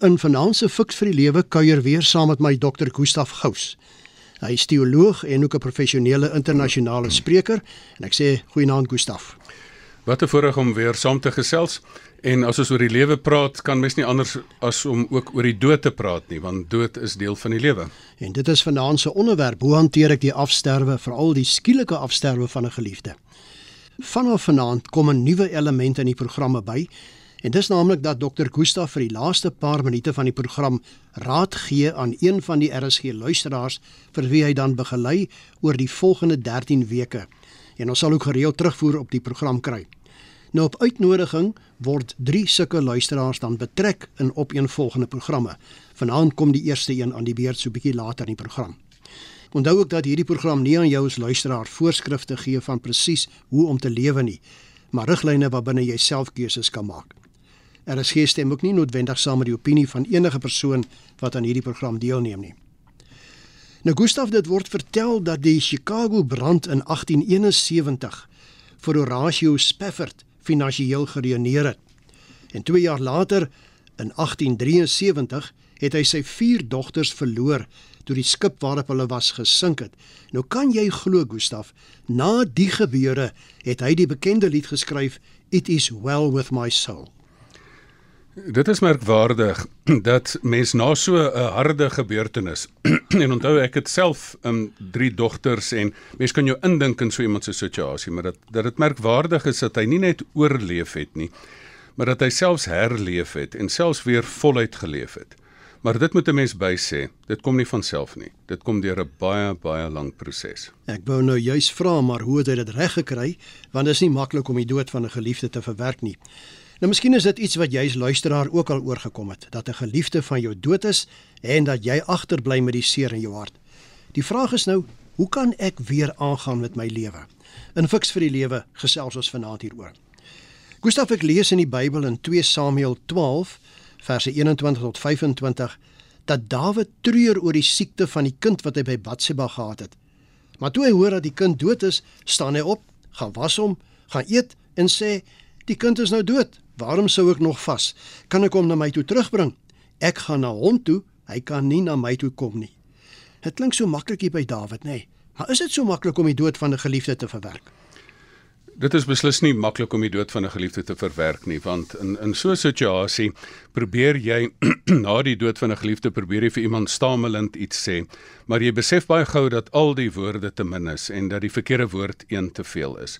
In vanaand se Fiks vir die Lewe kuier weer saam met my Dr. Gustaf Gous. Hy is teoloog en ook 'n professionele internasionale spreker en ek sê goeienaand Gustaf. Wat 'n voorreg om weer saam te gesels. En as ons oor die lewe praat, kan mens nie anders as om ook oor die dood te praat nie, want dood is deel van die lewe. En dit is vanaand se onderwerp: hoe hanteer ek die afsterwe, veral die skielike afsterwe van 'n geliefde? Vanaf vanaand kom 'n nuwe element in die programme by En dis naamlik dat Dr. Gustaf vir die laaste paar minute van die program raad gee aan een van die RSG luisteraars vir wie hy dan begelei oor die volgende 13 weke. En ons sal ook gereeld terugvoer op die program kry. Nou op uitnodiging word 3 sulke luisteraars dan betrek in opeenvolgende programme. Vanaand kom die eerste een aan die beurt so bietjie later in die program. Onthou ook dat hierdie program nie aan jou as luisteraar voorskrifte gee van presies hoe om te lewe nie, maar riglyne waarbinne jy self keuses kan maak. Er is geen stem ook nie noodwendig saam met die opinie van enige persoon wat aan hierdie program deelneem nie. Nou Gustaf, dit word vertel dat die Chicago brand in 1871 vir Horatio Spafford finansiëel geruïneer het. En 2 jaar later in 1873 het hy sy vier dogters verloor toe die skip waarop hulle was gesink het. Nou kan jy glo Gustaf, na die gebeure het hy die bekende lied geskryf It is well with my soul. Dit is merkwaardig dat mens na so 'n harde gebeurtenis en onthou ek het self um drie dogters en mens kan jou indink in so iemand se situasie maar dat dat dit merkwaardig is dat hy nie net oorleef het nie maar dat hy selfs herleef het en selfs weer voluit geleef het. Maar dit moet 'n mens by sê, dit kom nie van self nie. Dit kom deur 'n baie baie lang proses. Ek wou nou juis vra maar hoe het hy dit reg gekry want dit is nie maklik om die dood van 'n geliefde te verwerk nie. Nou miskien is dit iets wat jy as luisteraar ook al oorgekom het, dat 'n geliefde van jou dood is en dat jy agterbly met die seer in jou hart. Die vraag is nou, hoe kan ek weer aangaan met my lewe? In Fiks vir die Lewe gesels ons vanaand hieroor. Gustav ek lees in die Bybel in 2 Samuel 12 verse 21 tot 25 dat Dawid treur oor die siekte van die kind wat hy by Batsheba gehad het. Maar toe hy hoor dat die kind dood is, staan hy op, gaan was hom, gaan eet en sê: "Die kind is nou dood. Waarom sou ek nog vas? Kan ek hom na my toe terugbring? Ek gaan na hom toe, hy kan nie na my toe kom nie. Dit klink so maklik hier by Dawid, nê? Nee. Maar is dit so maklik om die dood van 'n geliefde te verwerk? Dit is beslis nie maklik om die dood van 'n geliefde te verwerk nie, want in in so 'n situasie probeer jy na die dood van 'n geliefde probeer jy vir iemand stamelend iets sê, maar jy besef baie gou dat al die woorde te min is en dat die verkeerde woord een te veel is.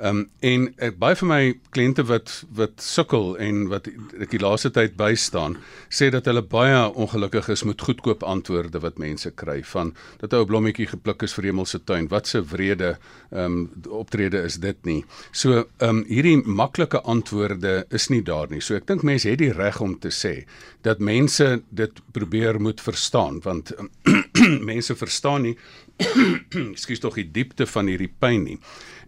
Ehm um, en ek baie vir my kliënte wat wat sukkel en wat ek die laaste tyd bystaan, sê dat hulle baie ongelukkig is met goedkoop antwoorde wat mense kry van dat 'n blommetjie gepluk is vir hemelse tuin. Wat 'n wrede ehm um, optrede is dit nie. So ehm um, hierdie maklike antwoorde is nie daar nie. So ek dink mense het die reg om te sê dat mense dit probeer moet verstaan want mense verstaan nie skuis tog die diepte van hierdie pyn nie.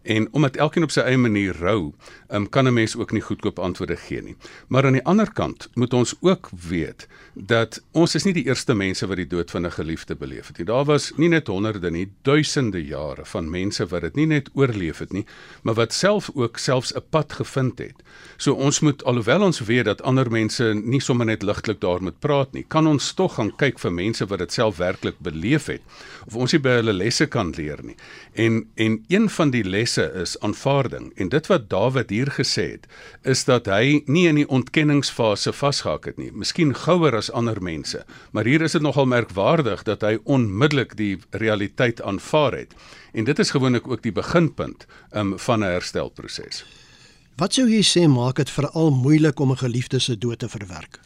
En omdat elkeen op sy eie manier rou, um, kan 'n mens ook nie goedkoop antwoorde gee nie. Maar aan die ander kant moet ons ook weet dat ons is nie die eerste mense wat die dood van 'n geliefde beleef het nie. Daar was nie net honderde nie, duisende jare van mense wat dit nie net oorleef het nie, maar wat self ook selfs 'n pad gevind het. So ons moet alhoewel ons weet dat ander mense nie sommer net ligtelik daar moet praat nie, kan ons tog gaan kyk vir mense wat dit self werklik beleef het of ons nie by hulle lesse kan leer nie. En en een van die lesse is aanvaarding. En dit wat Dawid hier gesê het, is dat hy nie in die ontkenningsfase vasgehak het nie. Miskien gouer as ander mense, maar hier is dit nogal merkwaardig dat hy onmiddellik die realiteit aanvaar het. En dit is gewoonlik ook die beginpunt um, van 'n herstelproses. Wat sou jy sê maak dit veral moeilik om 'n geliefde se dood te verwerk?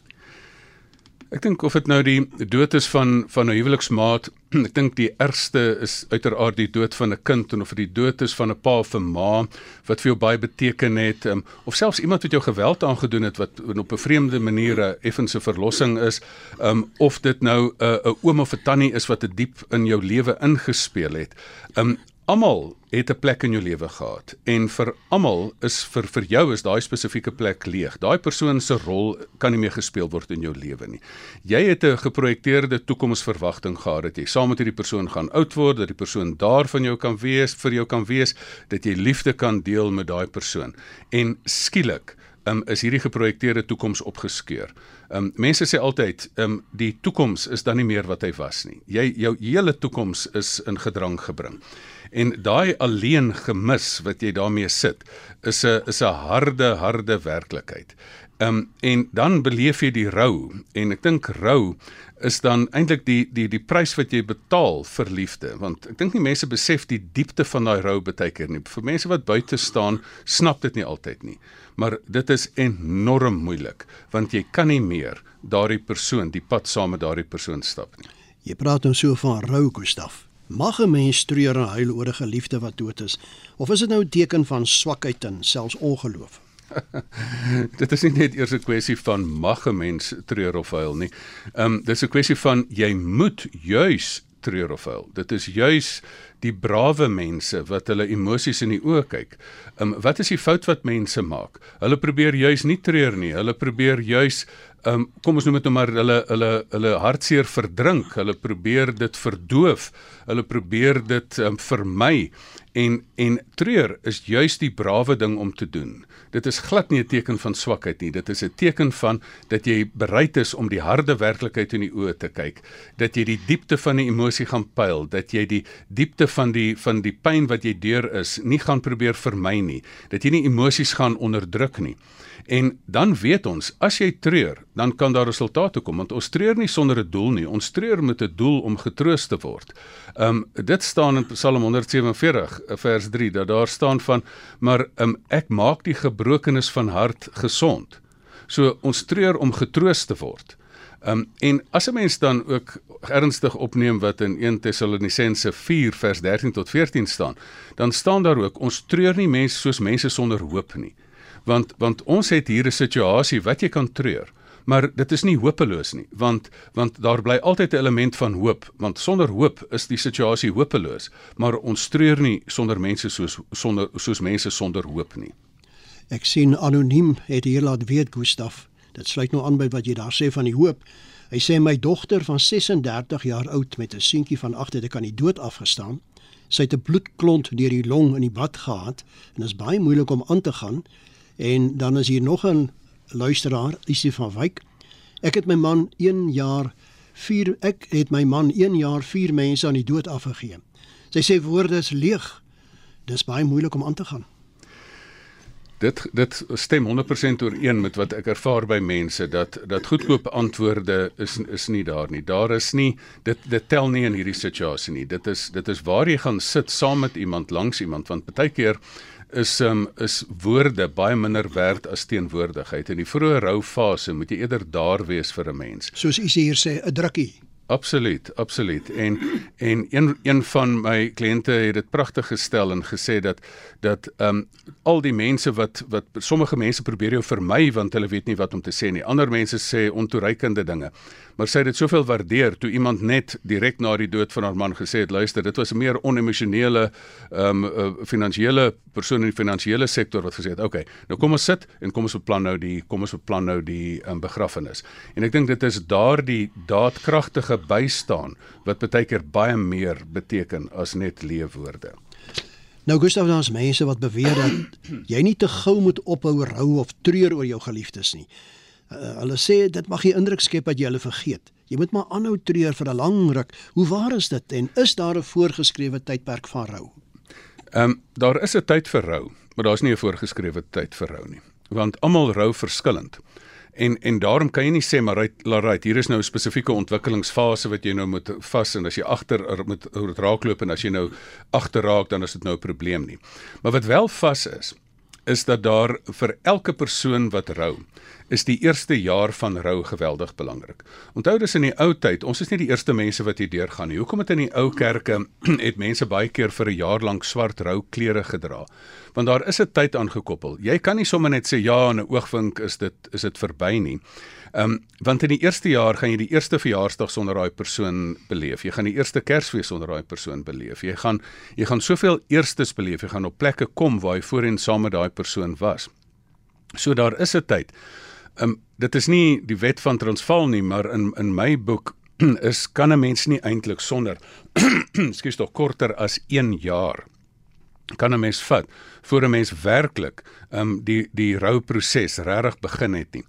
Ek dink of dit nou die dood is van van 'n huweliksmaat, ek dink die ergste is uiteraard die dood van 'n kind en of dit die dood is van 'n pa of 'n ma wat vir jou baie beteken het, um, of selfs iemand wat jou geweld aangedoen het wat op 'n vreemde manier 'n effense verlossing is, um, of dit nou 'n uh, 'n oom of 'n tannie is wat 'n diep in jou lewe ingespeel het. Um, Almal het 'n plek in jou lewe gehad en vir almal is vir vir jou is daai spesifieke plek leeg. Daai persoon se rol kan nie meer gespeel word in jou lewe nie. Jy het 'n geprojekteerde toekomsverwagting gehad dat jy saam met hierdie persoon gaan oud word, dat die persoon daar van jou kan wees, vir jou kan wees, dat jy liefde kan deel met daai persoon. En skielik um, is hierdie geprojekteerde toekoms opgeskeur. Um mense sê altyd, um die toekoms is dan nie meer wat hy was nie. Jy jou hele toekoms is in gedrang gebring. En daai alleen gemis wat jy daarmee sit, is 'n is 'n harde harde werklikheid. Um en dan beleef jy die rou en ek dink rou is dan eintlik die die die prys wat jy betaal vir liefde want ek dink nie mense besef die diepte van daai rou baie keer nie. Vir mense wat buite staan, snap dit nie altyd nie. Maar dit is enorm moeilik want jy kan nie meer daardie persoon, die pad saam met daardie persoon stap nie. Jy praat nou so van rou, Gustaf. Mag 'n mens treur en huil oor 'n geliefde wat dood is of is dit nou 'n teken van swakheid en selfs ongeloof? dit is nie net eers 'n kwessie van mag 'n mens treur of huil nie. Ehm um, dis 'n kwessie van jy moet juis treur of huil. Dit is juis die brawe mense wat hulle emosies in die oë kyk. Ehm um, wat is die fout wat mense maak? Hulle probeer juis nie treur nie. Hulle probeer juis ehm um, kom ons noem dit nou maar hulle hulle hulle hartseer verdrink. Hulle probeer dit verdoof. Hulle probeer dit um, vermy. En en treur is juis die brawe ding om te doen. Dit is glad nie 'n teken van swakheid nie. Dit is 'n teken van dat jy bereid is om die harde werklikheid in die oë te kyk, dat jy die diepte van die emosie gaan pyl, dat jy die diepte van die van die pyn wat jy deur is, nie gaan probeer vermy nie, dat jy nie emosies gaan onderdruk nie. En dan weet ons, as jy treur, dan kan daar resultate kom want ons treur nie sonder 'n doel nie. Ons treur met 'n doel om getroos te word. Um dit staan in Psalm 147 vers 3 dat daar staan van maar um ek maak die gebrokenes van hart gesond. So ons treur om getroos te word. Um en as 'n mens dan ook ernstig opneem wat in 1 Tessalonisense 4 vers 13 tot 14 staan, dan staan daar ook ons treur nie mense soos mense sonder hoop nie want want ons het hier 'n situasie wat jy kan treur maar dit is nie hopeloos nie want want daar bly altyd 'n element van hoop want sonder hoop is die situasie hopeloos maar ons treur nie sonder mense soos sonder soos mense sonder hoop nie. Ek sien anoniem het hier laat weet Gustaf dit sluit nou aan by wat jy daar sê van die hoop. Hy sê my dogter van 36 jaar oud met 'n seentjie van 8 het ek aan die dood afgestaan. Sy het 'n bloedklont deur die long in die bad gehad en dit is baie moeilik om aan te gaan En dan is hier nog 'n luisteraar, Isie van Wyk. Ek het my man 1 jaar 4 ek het my man 1 jaar 4 mense aan die dood afgegee. Sy sê woorde is leeg. Dis baie moeilik om aan te gaan. Dit dit stem 100% ooreen met wat ek ervaar by mense dat dat goedkoop antwoorde is is nie daar nie. Daar is nie dit dit tel nie in hierdie situasie nie. Dit is dit is waar jy gaan sit saam met iemand langs iemand want baie keer is um, is woorde baie minder werd as teenwoordigheid. In die vroeë roufase moet jy eerder daar wees vir 'n mens. Soos u hier sê, 'n drukkie. Absoluut, absoluut. En en een een van my kliënte het dit pragtig gestel en gesê dat dat ehm um, al die mense wat wat sommige mense probeer jou vermy want hulle weet nie wat om te sê nie. Ander mense sê ontoereikende dinge. Maar sy het dit soveel waardeer toe iemand net direk na die dood van haar man gesê het, luister, dit was 'n meer onemosionele ehm um, uh, finansiële persoon in die finansiële sektor wat gesê het, "Oké, okay, nou kom ons sit en kom ons beplan nou die kom ons beplan nou die um, begrafnis." En ek dink dit is daardie daadkragtige bystaan wat baie keer baie meer beteken as net leefwoorde. Nou Gustav, daar's mense wat beweer dat jy nie te gou moet ophou rou of treur oor jou geliefdes nie. Uh, hulle sê dit mag nie indruk skep dat jy hulle vergeet. Jy moet maar aanhou treur vir 'n lang ruk. Hoe waar is dit en is daar 'n voorgeskrewe tydperk van rou? Ehm um, daar is 'n tyd vir rou, maar daar's nie 'n voorgeskrewe tyd vir rou nie. Want almal rou verskillend. En en daarom kan jy nie sê maar right, right hier is nou 'n spesifieke ontwikkelingsfase wat jy nou moet vas en as jy agter er moet raakloop en as jy nou agter raak dan is dit nou 'n probleem nie. Maar wat wel vas is is dat daar vir elke persoon wat rou is die eerste jaar van rou geweldig belangrik. Onthou dis in die ou tyd, ons is nie die eerste mense wat hier deurgaan nie. Hoekom het in die ou kerke het mense baie keer vir 'n jaar lank swart rou klere gedra? Want daar is 'n tyd aangekoppel. Jy kan nie sommer net sê ja en 'n oogwink is dit is dit verby nie. Ehm um, want in die eerste jaar gaan jy die eerste verjaarsdag sonder daai persoon beleef. Jy gaan die eerste Kersfees sonder daai persoon beleef. Jy gaan jy gaan soveel eerstes beleef. Jy gaan op plekke kom waar jy voorheen saam met daai persoon was. So daar is 'n tyd. Um, dit is nie die wet van Transvaal nie, maar in in my boek is kan 'n mens nie eintlik sonder skuis tog korter as 1 jaar kan 'n mens vat voor 'n mens werklik um die die rouproses regtig begin het nie.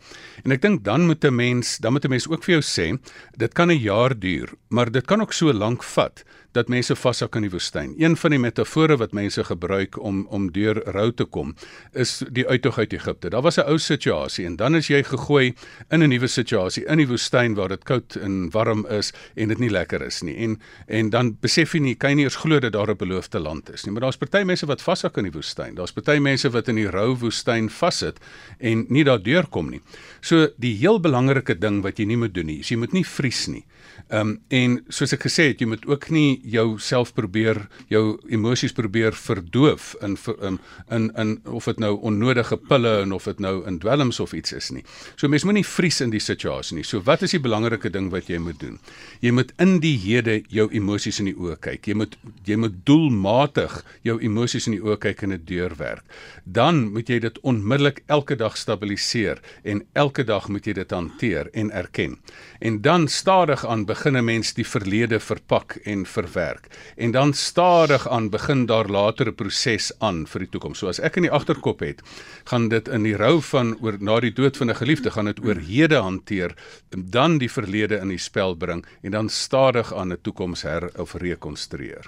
En ek dink dan moet 'n mens, dan moet 'n mens ook vir jou sê, dit kan 'n jaar duur, maar dit kan ook so lank vat dat mense vashak in die woestyn. Een van die metafore wat mense gebruik om om deur rou te kom, is die uittog uit Egipte. Daar was 'n ou situasie en dan is jy gegooi in 'n nuwe situasie in die woestyn waar dit koud en warm is en dit nie lekker is nie. En en dan besef jy nie kan jy nie eens glo dat daar 'n beloofde land is nie. Maar daar's party mense wat vashak in die woestyn. Daar's party mense wat in die rou woestyn vassit en nie daardeur kom nie. So die heel belangrike ding wat jy nie moet doen nie, is jy moet nie vries nie. Ehm um, en soos ek gesê het, jy moet ook nie jouself probeer jou emosies probeer verdoof in in in, in of dit nou onnodige pille en of dit nou in dwelms of iets is nie. So mens moenie vries in die situasie nie. So wat is die belangrike ding wat jy moet doen? Jy moet in die hede jou emosies in die oë kyk. Jy moet jy moet doelmatig jou emosies in die oë kyk en dit deurwerk. Dan moet jy dit onmiddellik elke dag stabiliseer en elke dag moet jy dit hanteer en erken. En dan stadig aan begin 'n mens die verlede verpak en verwerk. En dan stadig aan begin daar later 'n proses aan vir die toekoms. So as ek in die agterkop het, gaan dit in die rou van oor na die dood van 'n geliefde gaan dit oor hede hanteer, dan die verlede in die spel bring en dan stadig aan 'n toekoms her of rekonstrueer.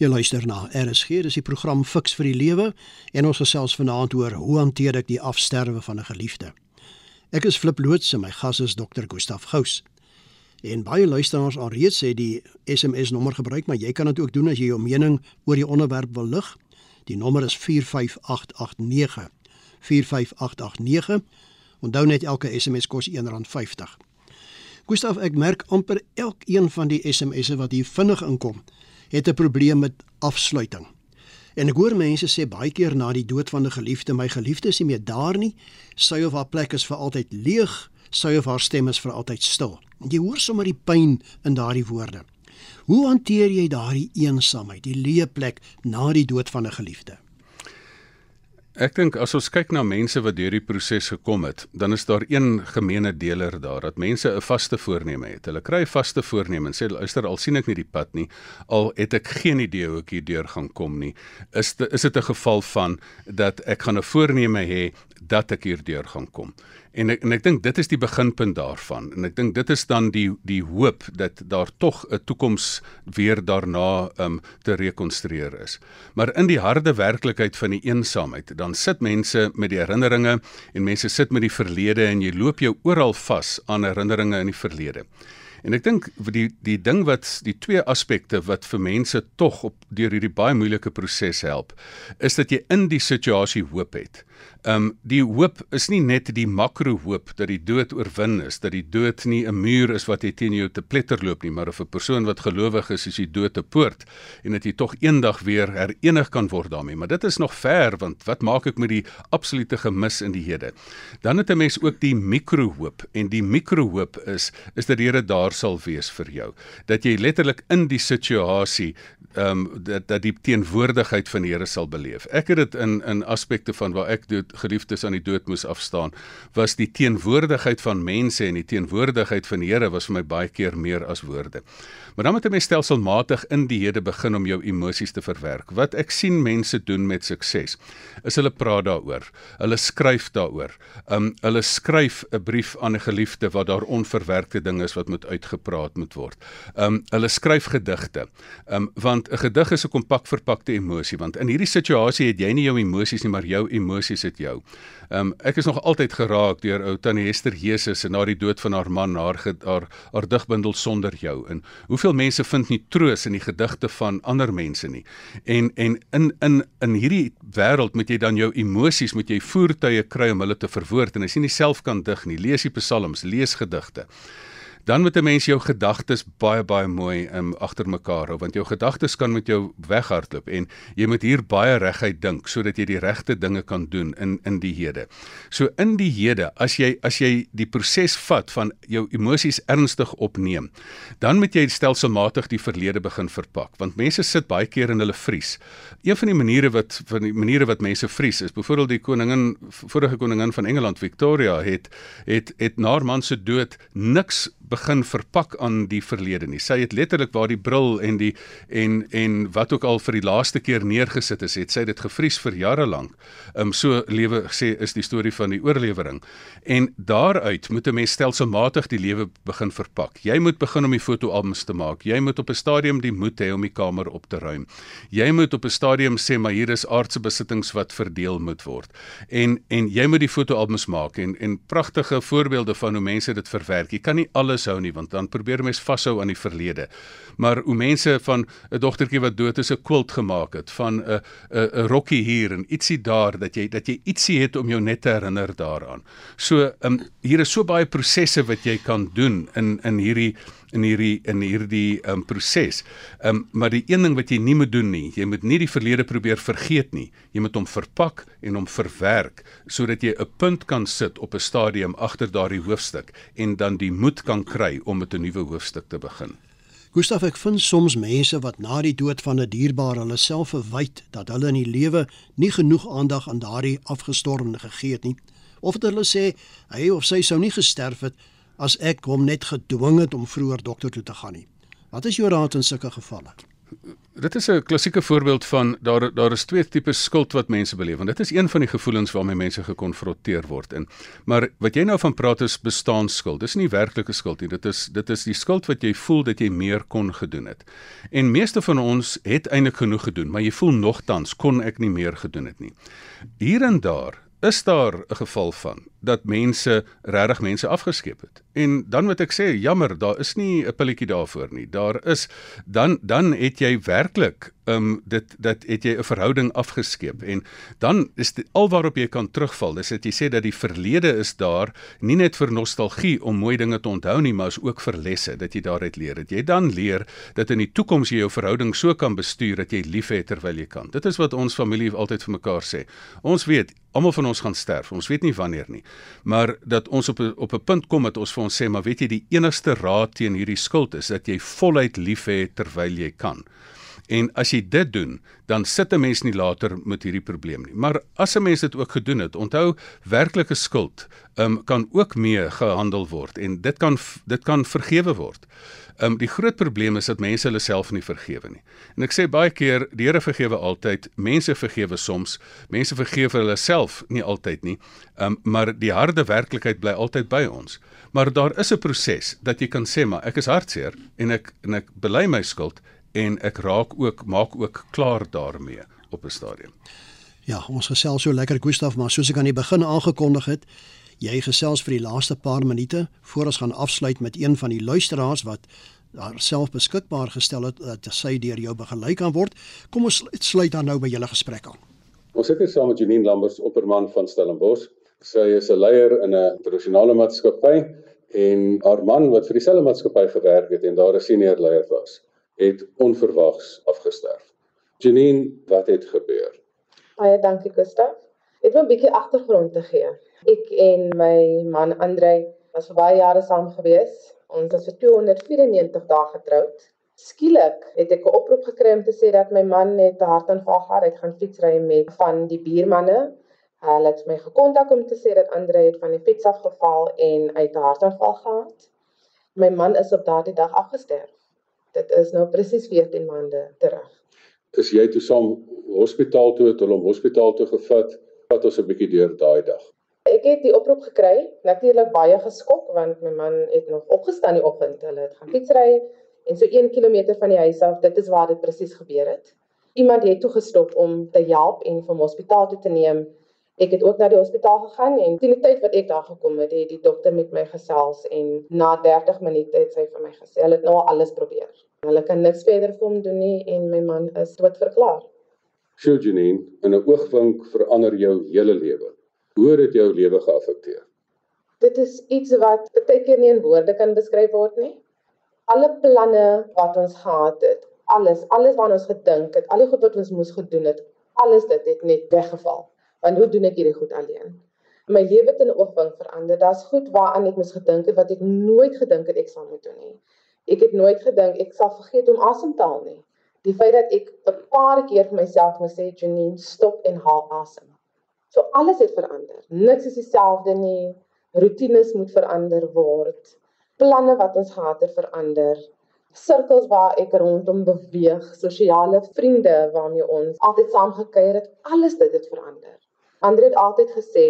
Jy luister na RSG, dis die program Fix vir die Lewe en ons gesels vanaand oor hoe hanteer ek die afsterwe van 'n geliefde. Ek is Flip Loots en my gas is Dr. Gustaf Gous. En baie luisteraars alreeds sê die SMS nommer gebruik, maar jy kan dit ook doen as jy jou mening oor die onderwerp wil lig. Die nommer is 45889. 45889. Onthou net elke SMS kos R1.50. Gustaf, ek merk amper elkeen van die SMS'e wat hier vinnig inkom, het 'n probleem met afsluiting. En ek hoor mense sê baie keer na die dood van 'n geliefde, my geliefde is nie meer daar nie, sy of haar plek is vir altyd leeg, sy of haar stem is vir altyd stil. Jy hoor sommer die pyn in daardie woorde. Hoe hanteer jy daardie eensaamheid, die leë plek na die dood van 'n geliefde? Ek dink as ons kyk na mense wat deur die proses gekom het, dan is daar een gemeene deler daar dat mense 'n vaste voorneme het. Hulle kry 'n vaste voorneme en sê luister, al sien ek nie die pad nie, al het ek geen idee hoe ek hier deur gaan kom nie. Is dit is dit 'n geval van dat ek gaan 'n voorneme hê dat ek hier deur gaan kom. En ek en ek dink dit is die beginpunt daarvan. En ek dink dit is dan die die hoop dat daar tog 'n toekoms weer daarna um te rekonstrueer is. Maar in die harde werklikheid van die eensaamheid, dan sit mense met die herinneringe en mense sit met die verlede en jy loop jou oral vas aan herinneringe in die verlede. En ek dink die die ding wat die twee aspekte wat vir mense tog op deur hierdie baie moeilike proses help, is dat jy in die situasie hoop het. Um, die hoop is nie net die makro hoop dat die dood oorwin is, dat die dood nie 'n muur is wat jy teen jou te pletter loop nie, maar of 'n persoon wat gelowig is, is die dood 'n poort en dat jy tog eendag weer herenig kan word daarmee. Maar dit is nog ver want wat maak ek met die absolute gemis in die hede? Dan het 'n mens ook die mikro hoop en die mikro hoop is is dat die Here daar sal wees vir jou. Dat jy letterlik in die situasie ehm um, dat dat die teenwoordigheid van die Here sal beleef. Ek het dit in in aspekte van waar ek dood geliefdes aan die dood moes afstaan, was die teenwoordigheid van mense en die teenwoordigheid van die Here was vir my baie keer meer as woorde. Maar dan moet jy stelselmatig in die hede begin om jou emosies te verwerk. Wat ek sien mense doen met sukses, is hulle praat daaroor. Hulle skryf daaroor. Um hulle skryf 'n brief aan 'n geliefde wat daar onverwerkte dinge is wat moet uitgepraat moet word. Um hulle skryf gedigte. Um want 'n gedig is 'n kompak verpakte emosie want in hierdie situasie het jy nie jou emosies nie, maar jou emosies het jou. Um ek is nog altyd geraak deur ou tannie Hester Jesus en na die dood van haar man, haar haar, haar digbundel sonder jou en hoeveel mense vind nie troos in die gedigte van ander mense nie. En en in in in hierdie wêreld moet jy dan jou emosies, moet jy voertuie kry om hulle te verwoord en as jy nie self kan dig nie, lees die psalms, lees gedigte dan moet 'n mens jou gedagtes baie baie mooi um, agter mekaar hou want jou gedagtes kan met jou weghardloop en jy moet hier baie reguit dink sodat jy die regte dinge kan doen in in die hede. So in die hede, as jy as jy die proses vat van jou emosies ernstig opneem, dan moet jy stelselmatig die verlede begin verpak want mense sit baie keer in hulle vries. Een van die maniere wat van die maniere wat mense vries is byvoorbeeld die koningin vorige koningin van Engeland Victoria het het het na haar man se dood niks begin verpak aan die verlede nie. Sy het letterlik waar die bril en die en en wat ook al vir die laaste keer neergesit is, het sy dit gevries vir jare lank. Ehm um, so lewe sê is die storie van die oorlewering. En daaruit moet 'n mens stelselmatig die lewe begin verpak. Jy moet begin om die fotoalbums te maak. Jy moet op 'n stadium die moed hê om die kamer op te ruim. Jy moet op 'n stadium sê maar hier is aardse besittings wat verdeel moet word. En en jy moet die fotoalbums maak en en pragtige voorbeelde van hoe mense dit verwerk. Jy kan nie alles hou nie want dan probeer mense vashou aan die verlede. Maar hoe mense van 'n dogtertjie wat dood is 'n quilt gemaak het, van 'n 'n 'n rokkie hier en ietsie daar dat jy dat jy ietsie het om jou net te herinner daaraan. So, ehm um, hier is so baie prosesse wat jy kan doen in in hierdie in hierdie in hierdie um, proses. Ehm um, maar die een ding wat jy nie moet doen nie, jy moet nie die verlede probeer vergeet nie. Jy moet hom verpak en hom verwerk sodat jy 'n punt kan sit op 'n stadium agter daardie hoofstuk en dan die moed kan kry om met 'n nuwe hoofstuk te begin. Gustaf ek vind soms mense wat na die dood van 'n dierbare hulle self verwyd dat hulle in die lewe nie genoeg aandag aan daardie afgestorwene gegee het nie. Of dit hulle sê hy of sy sou nie gesterf het as ek hom net gedwing het om vroeër dokter toe te gaan nie. Wat is jou raad in sulke gevalle? Dit is 'n klassieke voorbeeld van daar daar is twee tipe skuld wat mense beleef. Want dit is een van die gevoelens waarmee mense gekonfronteer word in. Maar wat jy nou van praat is bestaanskuld. Dis nie werklike skuld nie. Dit is dit is die skuld wat jy voel dat jy meer kon gedoen het. En meeste van ons het eintlik genoeg gedoen, maar jy voel nogtans kon ek nie meer gedoen het nie. Hier en daar is daar 'n geval van dat mense regtig mense afgeskep het. En dan moet ek sê, jammer, daar is nie 'n pilletjie daarvoor nie. Daar is dan dan het jy werklik um dit dat het jy 'n verhouding afgeskep en dan is dit alwaarop jy kan terugval. Dis dit jy sê dat die verlede is daar nie net vir nostalgie om mooi dinge te onthou nie, maar is ook vir lesse dat jy daaruit leer. Dat jy dan leer dat in die toekoms jy jou verhouding so kan bestuur dat jy lief het terwyl jy kan. Dit is wat ons familie altyd vir mekaar sê. Ons weet almal van ons gaan sterf. Ons weet nie wanneer nie. Maar dat ons op op 'n punt kom dat ons vir ons sê, maar weet jy die enigste raad teen hierdie skuld is dat jy voluit lief hê terwyl jy kan. En as jy dit doen, dan sit 'n mens nie later met hierdie probleem nie. Maar as 'n mens dit ook gedoen het, onthou werklike skuld um, kan ook mee gehandel word en dit kan dit kan vergewe word. Um die groot probleem is dat mense hulle self nie vergewe nie. En ek sê baie keer die Here vergewe altyd, mense vergewe soms, mense vergewe hulle self nie altyd nie. Um maar die harde werklikheid bly altyd by ons. Maar daar is 'n proses dat jy kan sê maar ek is hartseer en ek en ek bely my skuld en ek raak ook maak ook klaar daarmee op 'n stadium. Ja, ons gesels so lekker Gustaf, maar soos ek aan die begin aangekondig het, jy gesels vir die laaste paar minute voor ons gaan afsluit met een van die luisteraars wat daar self beskikbaar gestel het dat sy deur jou begelei kan word. Kom ons sluit dan nou by julle gesprek aan. Ons sit hier saam met Janine Lambers, opperman van Stellenbosch. Sy is 'n leier in 'n internasionale maatskappy en haar man wat vir dieselfde maatskappy gewerk het en daar 'n senior leier was, het onverwags afgesterf. Janine, wat het gebeur? Baie dankie, Gustav. Ek wil 'n bietjie agtergrond te gee. Ek en my man Andrei was vir baie jare saam gewees. Ons was vir 294 dae getroud. Skielik het ek 'n oproep gekry om te sê dat my man net 'n hartaanval gehad het, gaan fietsry met van die buurmanne. Hulle het my gekontak om te sê dat Andrei het van die fiets af geval en uit 'n hartaanval gehad. My man is op daardie dag afgesterf. Dit is nou presies 14 maande terug. Is jy toe saam hospitaal toe het hulle hom hospitaal toe gevat? Wat ons 'n bietjie deur daai dag. Ek het die oproep gekry, natuurlik baie geskok want my man het nog opgestaan die oggend. Hulle het gaan fietsry en so 1 km van die huis af, dit is waar dit presies gebeur het. Iemand het toe gestop om te help en vir hom hospitaal toe te neem. Ek het ook na die hospitaal gegaan en teen die tyd wat ek daar gekom het, het die dokter met my gesels en na 30 minute het sy vir my gesê hulle het nou alles probeer. Hulle kan niks verder vir hom doen nie en my man is dood verklaar. Sjoe Janine, in 'n oogwink verander jou hele lewe. Hoe het dit jou lewe geaffekteer? Dit is iets wat baie keer nie in woorde kan beskryf word nie. Alle planne wat ons gehad het, alles, alles wat ons gedink het, al die goed wat ons moes gedoen het, alles dit het net weggeval. Want hoe doen ek hierdie goed alleen? My lewe het in 'n oogwink verander. Daar's goed waaraan ek moes gedink het wat ek nooit gedink het ek sal moet doen nie. Ek het nooit gedink ek sal vergeet om asem te haal nie. Die feit dat ek 'n paar keer vir myself moes sê, "Janine, stop en haal asem." So alles het verander. Niks is dieselfde nie. Rotines moet verander word. planne wat ons gehad het verander. Sirkels waar ek rondom beweeg, sosiale vriende waarmee ons altyd saam gekuier het, alles dit het verander. Andre het altyd gesê,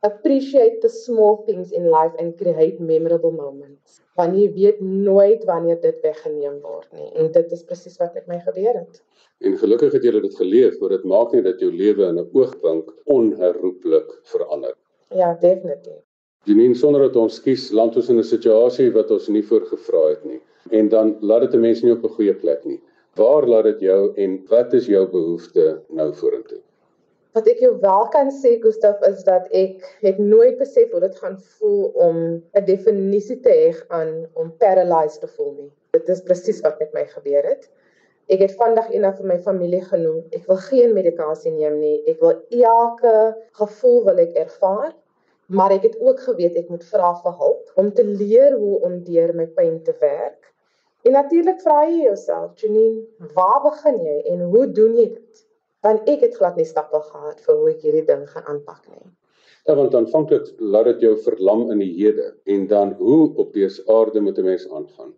appreciate the small things in life and create memorable moments. Want jy weet nooit wanneer dit weggeneem word nie en dit is presies wat met my gebeur het. En gelukkig het jy dit geleef, want dit maak nie dat jou lewe in 'n oogwink onherroepelik verander. Ja, definitief. Janine, sonder dat ons kies, land ons in 'n situasie wat ons nie voorgevra het nie. En dan laat dit 'n mens nie op 'n goeie plek nie. Waar laat dit jou en wat is jou behoefte nou vorentoe? Wat ek jou wel kan sê Gustaf is dat ek het nooit besef hoe dit gaan voel om 'n definisie te hê aan om paralyzed te voel nie. Dit is presies wat met my gebeur het. Ek het vandag eendag vir my familie genoem. Ek wil geen medikasie neem nie. Ek wil elke gevoel wil ek ervaar, maar ek het ook geweet ek moet vra vir hulp om te leer hoe om deur my pyn te werk. En natuurlik vra jy jouself, Janine, waar begin jy en hoe doen jy dit? Want ek het glad nie stappe gehad vir hoe ek hierdie ding gaan aanpak nie. Ja, want aanvanklik laat dit jou verlam in die hede en dan hoe op dese aarde moet 'n mens aangaan?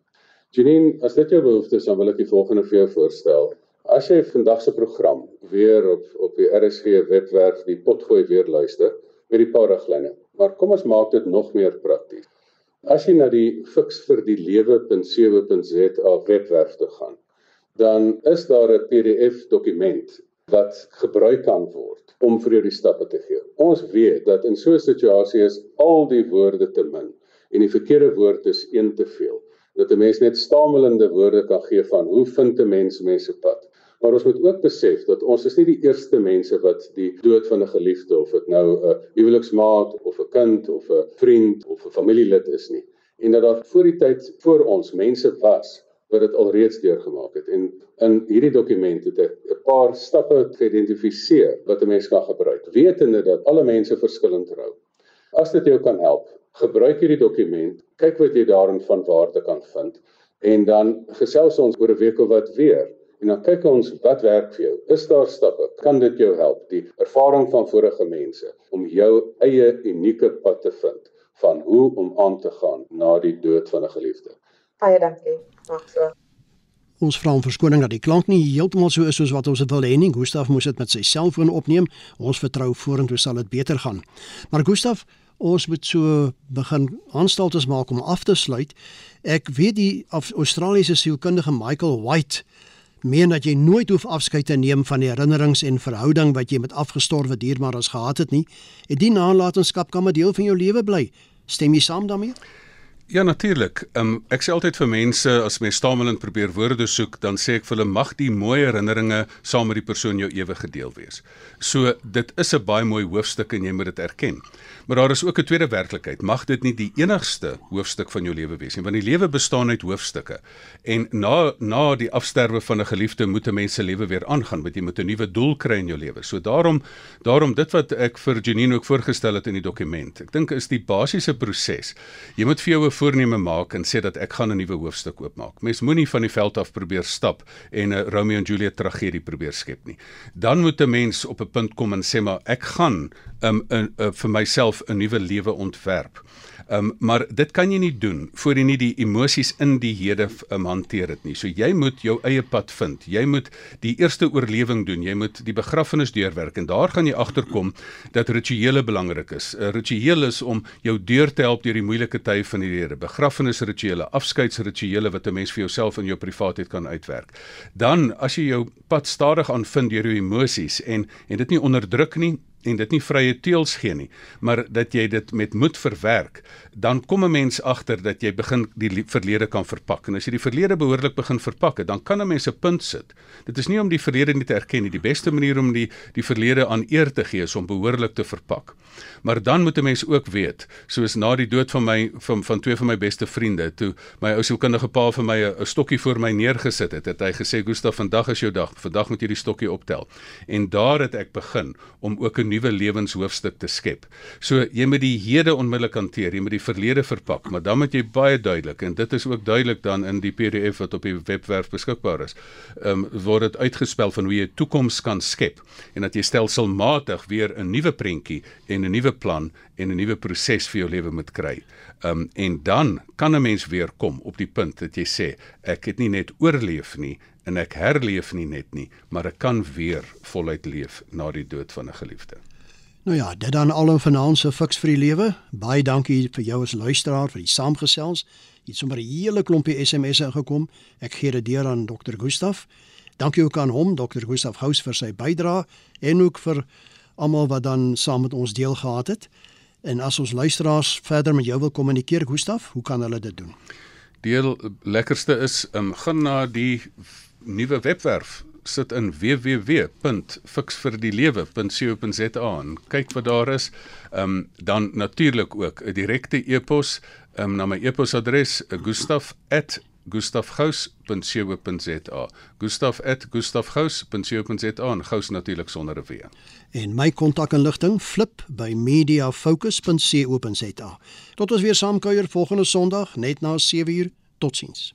Janine, as dit jou behoeftes is, dan wil ek die volgende vir jou voorstel. As jy vandag se program weer op op die RSG webwerf die potgooi weer luister met die paar riglyne. Maar kom ons maak dit nog meer prakties. As jy na die fix vir die lewe.7.za webwerf toe gaan, dan is daar 'n PDF dokument wat gebruik kan word om vir jou die stappe te gee. Ons weet dat in so 'n situasie is al die woorde te min en die verkeerde woord is een te veel. Dat 'n mens net stamelende woorde kan gee van hoe vind 'n mens mense pad. Maar ons moet ook besef dat ons is nie die eerste mense wat die dood van 'n geliefde of dit nou 'n huweliksmaat of 'n kind of 'n vriend of 'n familielid is nie. En dat daar voor die tyd voor ons mense was wat dit alreeds deurgemaak het en in hierdie dokument het ek 'n paar stappe geïdentifiseer wat 'n mens kan gebruik wetende dat alle mense verskillend rou. As dit jou kan help, gebruik hierdie dokument, kyk wat jy daarin van waarde kan vind en dan gesels ons oor 'n week of wat weer en dan kyk ons wat werk vir jou. Is daar stappe? Kan dit jou help? Die ervaring van vorige mense om jou eie unieke pad te vind van hoe om aan te gaan na die dood van 'n geliefde. Baie dankie. Mag so. Ons vra om verskoning dat die klank nie heeltemal so is soos wat ons dit wil hê nie. Gustaf moes dit met sy selfoon opneem. Ons vertrou vorentoe sal dit beter gaan. Maar Gustaf, ons moet so begin aanstaltes maak om af te sluit. Ek weet die Australiese sielkundige Michael White meen dat jy nooit hoef afskeid te neem van die herinnerings en verhouding wat jy met afgestorwe diermares gehad het nie. En die nalatenskap kan 'n deel van jou lewe bly. Stem jy saam daarmee? Ja natuurlik. Um, ek sê altyd vir mense as mens stamelend probeer woorde soek, dan sê ek vir hulle mag die mooi herinneringe saam met die persoon jou ewig gedeel wees. So dit is 'n baie mooi hoofstuk en jy moet dit erken. Maar daar is ook 'n tweede werklikheid. Mag dit nie die enigste hoofstuk van jou lewe wees nie, want die lewe bestaan uit hoofstukke. En na na die afsterwe van 'n geliefde moet 'n mens se lewe weer aangaan, want jy moet 'n nuwe doel kry in jou lewe. So daarom daarom dit wat ek vir Janine ook voorgestel het in die dokument. Ek dink is die basiese proses. Jy moet vir jou 'n voorneme maak en sê dat ek gaan 'n nuwe hoofstuk oopmaak. Mens moenie van die veld af probeer stap en 'n Romeo en Juliet tragedie probeer skep nie. Dan moet 'n mens op 'n punt kom en sê maar ek gaan um, uh, uh, vir myself 'n nuwe lewe ontwerp. Um, maar dit kan jy nie doen voor jy nie die emosies in die hede um, hanteer dit nie. So jy moet jou eie pad vind. Jy moet die eerste oorlewing doen. Jy moet die begrafnis deurwerk en daar gaan jy agterkom dat rituele belangrik is. 'n Ritueel is om jou deur te help deur die moeilike tye van die lewe. Begrafnisrituele, afskeidsrituele wat 'n mens vir jouself in jou privaatheid kan uitwerk. Dan as jy jou pad stadig aanvind deur jou emosies en en dit nie onderdruk nie, en dit nie vrye teels gee nie, maar dat jy dit met moed verwerk, dan kom 'n mens agter dat jy begin die verlede kan verpak. En as jy die verlede behoorlik begin verpak, dan kan 'n mens 'n punt sit. Dit is nie om die verlede nie te erken nie. Die beste manier om die die verlede aan eer te gee is om behoorlik te verpak. Maar dan moet 'n mens ook weet, soos na die dood van my van van twee van my beste vriende, toe my ou sielkundige pa vir my 'n stokkie voor my neergesit het, het hy gesê Gustaf, vandag is jou dag. Vandag moet jy die stokkie optel. En daar het ek begin om ook 'n nuwe lewenshoofstuk te skep. So jy moet die hede onmiddellik hanteer, jy moet die verlede verpak, maar dan moet jy baie duidelik en dit is ook duidelik dan in die PDF wat op die webwerf beskikbaar is. Ehm um, word dit uitgespel van hoe jy toekoms kan skep en dat jy stelselmatig weer 'n nuwe prentjie en 'n nuwe plan en 'n nuwe proses vir jou lewe moet kry. Um en dan kan 'n mens weer kom op die punt dat jy sê ek het nie net oorleef nie en ek herleef nie net nie, maar ek kan weer voluit leef na die dood van 'n geliefde. Nou ja, dit dan al 'n finansiële fiks vir die lewe. Baie dankie vir jou as luisteraar vir die saamgesels. Jy het sommer 'n hele klompie SMS'e ingekom. Ek gee dit deur aan Dr. Gustaf. Dankie ook aan hom, Dr. Gustaf Hous vir sy bydrae en ook vir almal wat dan saam met ons deel gehad het. En as ons luisteraars verder met jou wil kommunikeer, Gustaf, hoe kan hulle dit doen? Deel lekkerste is, um, gaan na die nuwe webwerf sit in www.fixvirdielewe.co.za en kyk wat daar is. Ehm um, dan natuurlik ook 'n direkte e-pos um, na my e-posadres gustaf@gustafgous.co.za. gustaf@gustafgous.co.za en gous natuurlik sonder 'n w. En my kontakinligting flip by mediafocus.co.za. Tot ons weer saamkuier volgende Sondag net na 7uur. Totsiens.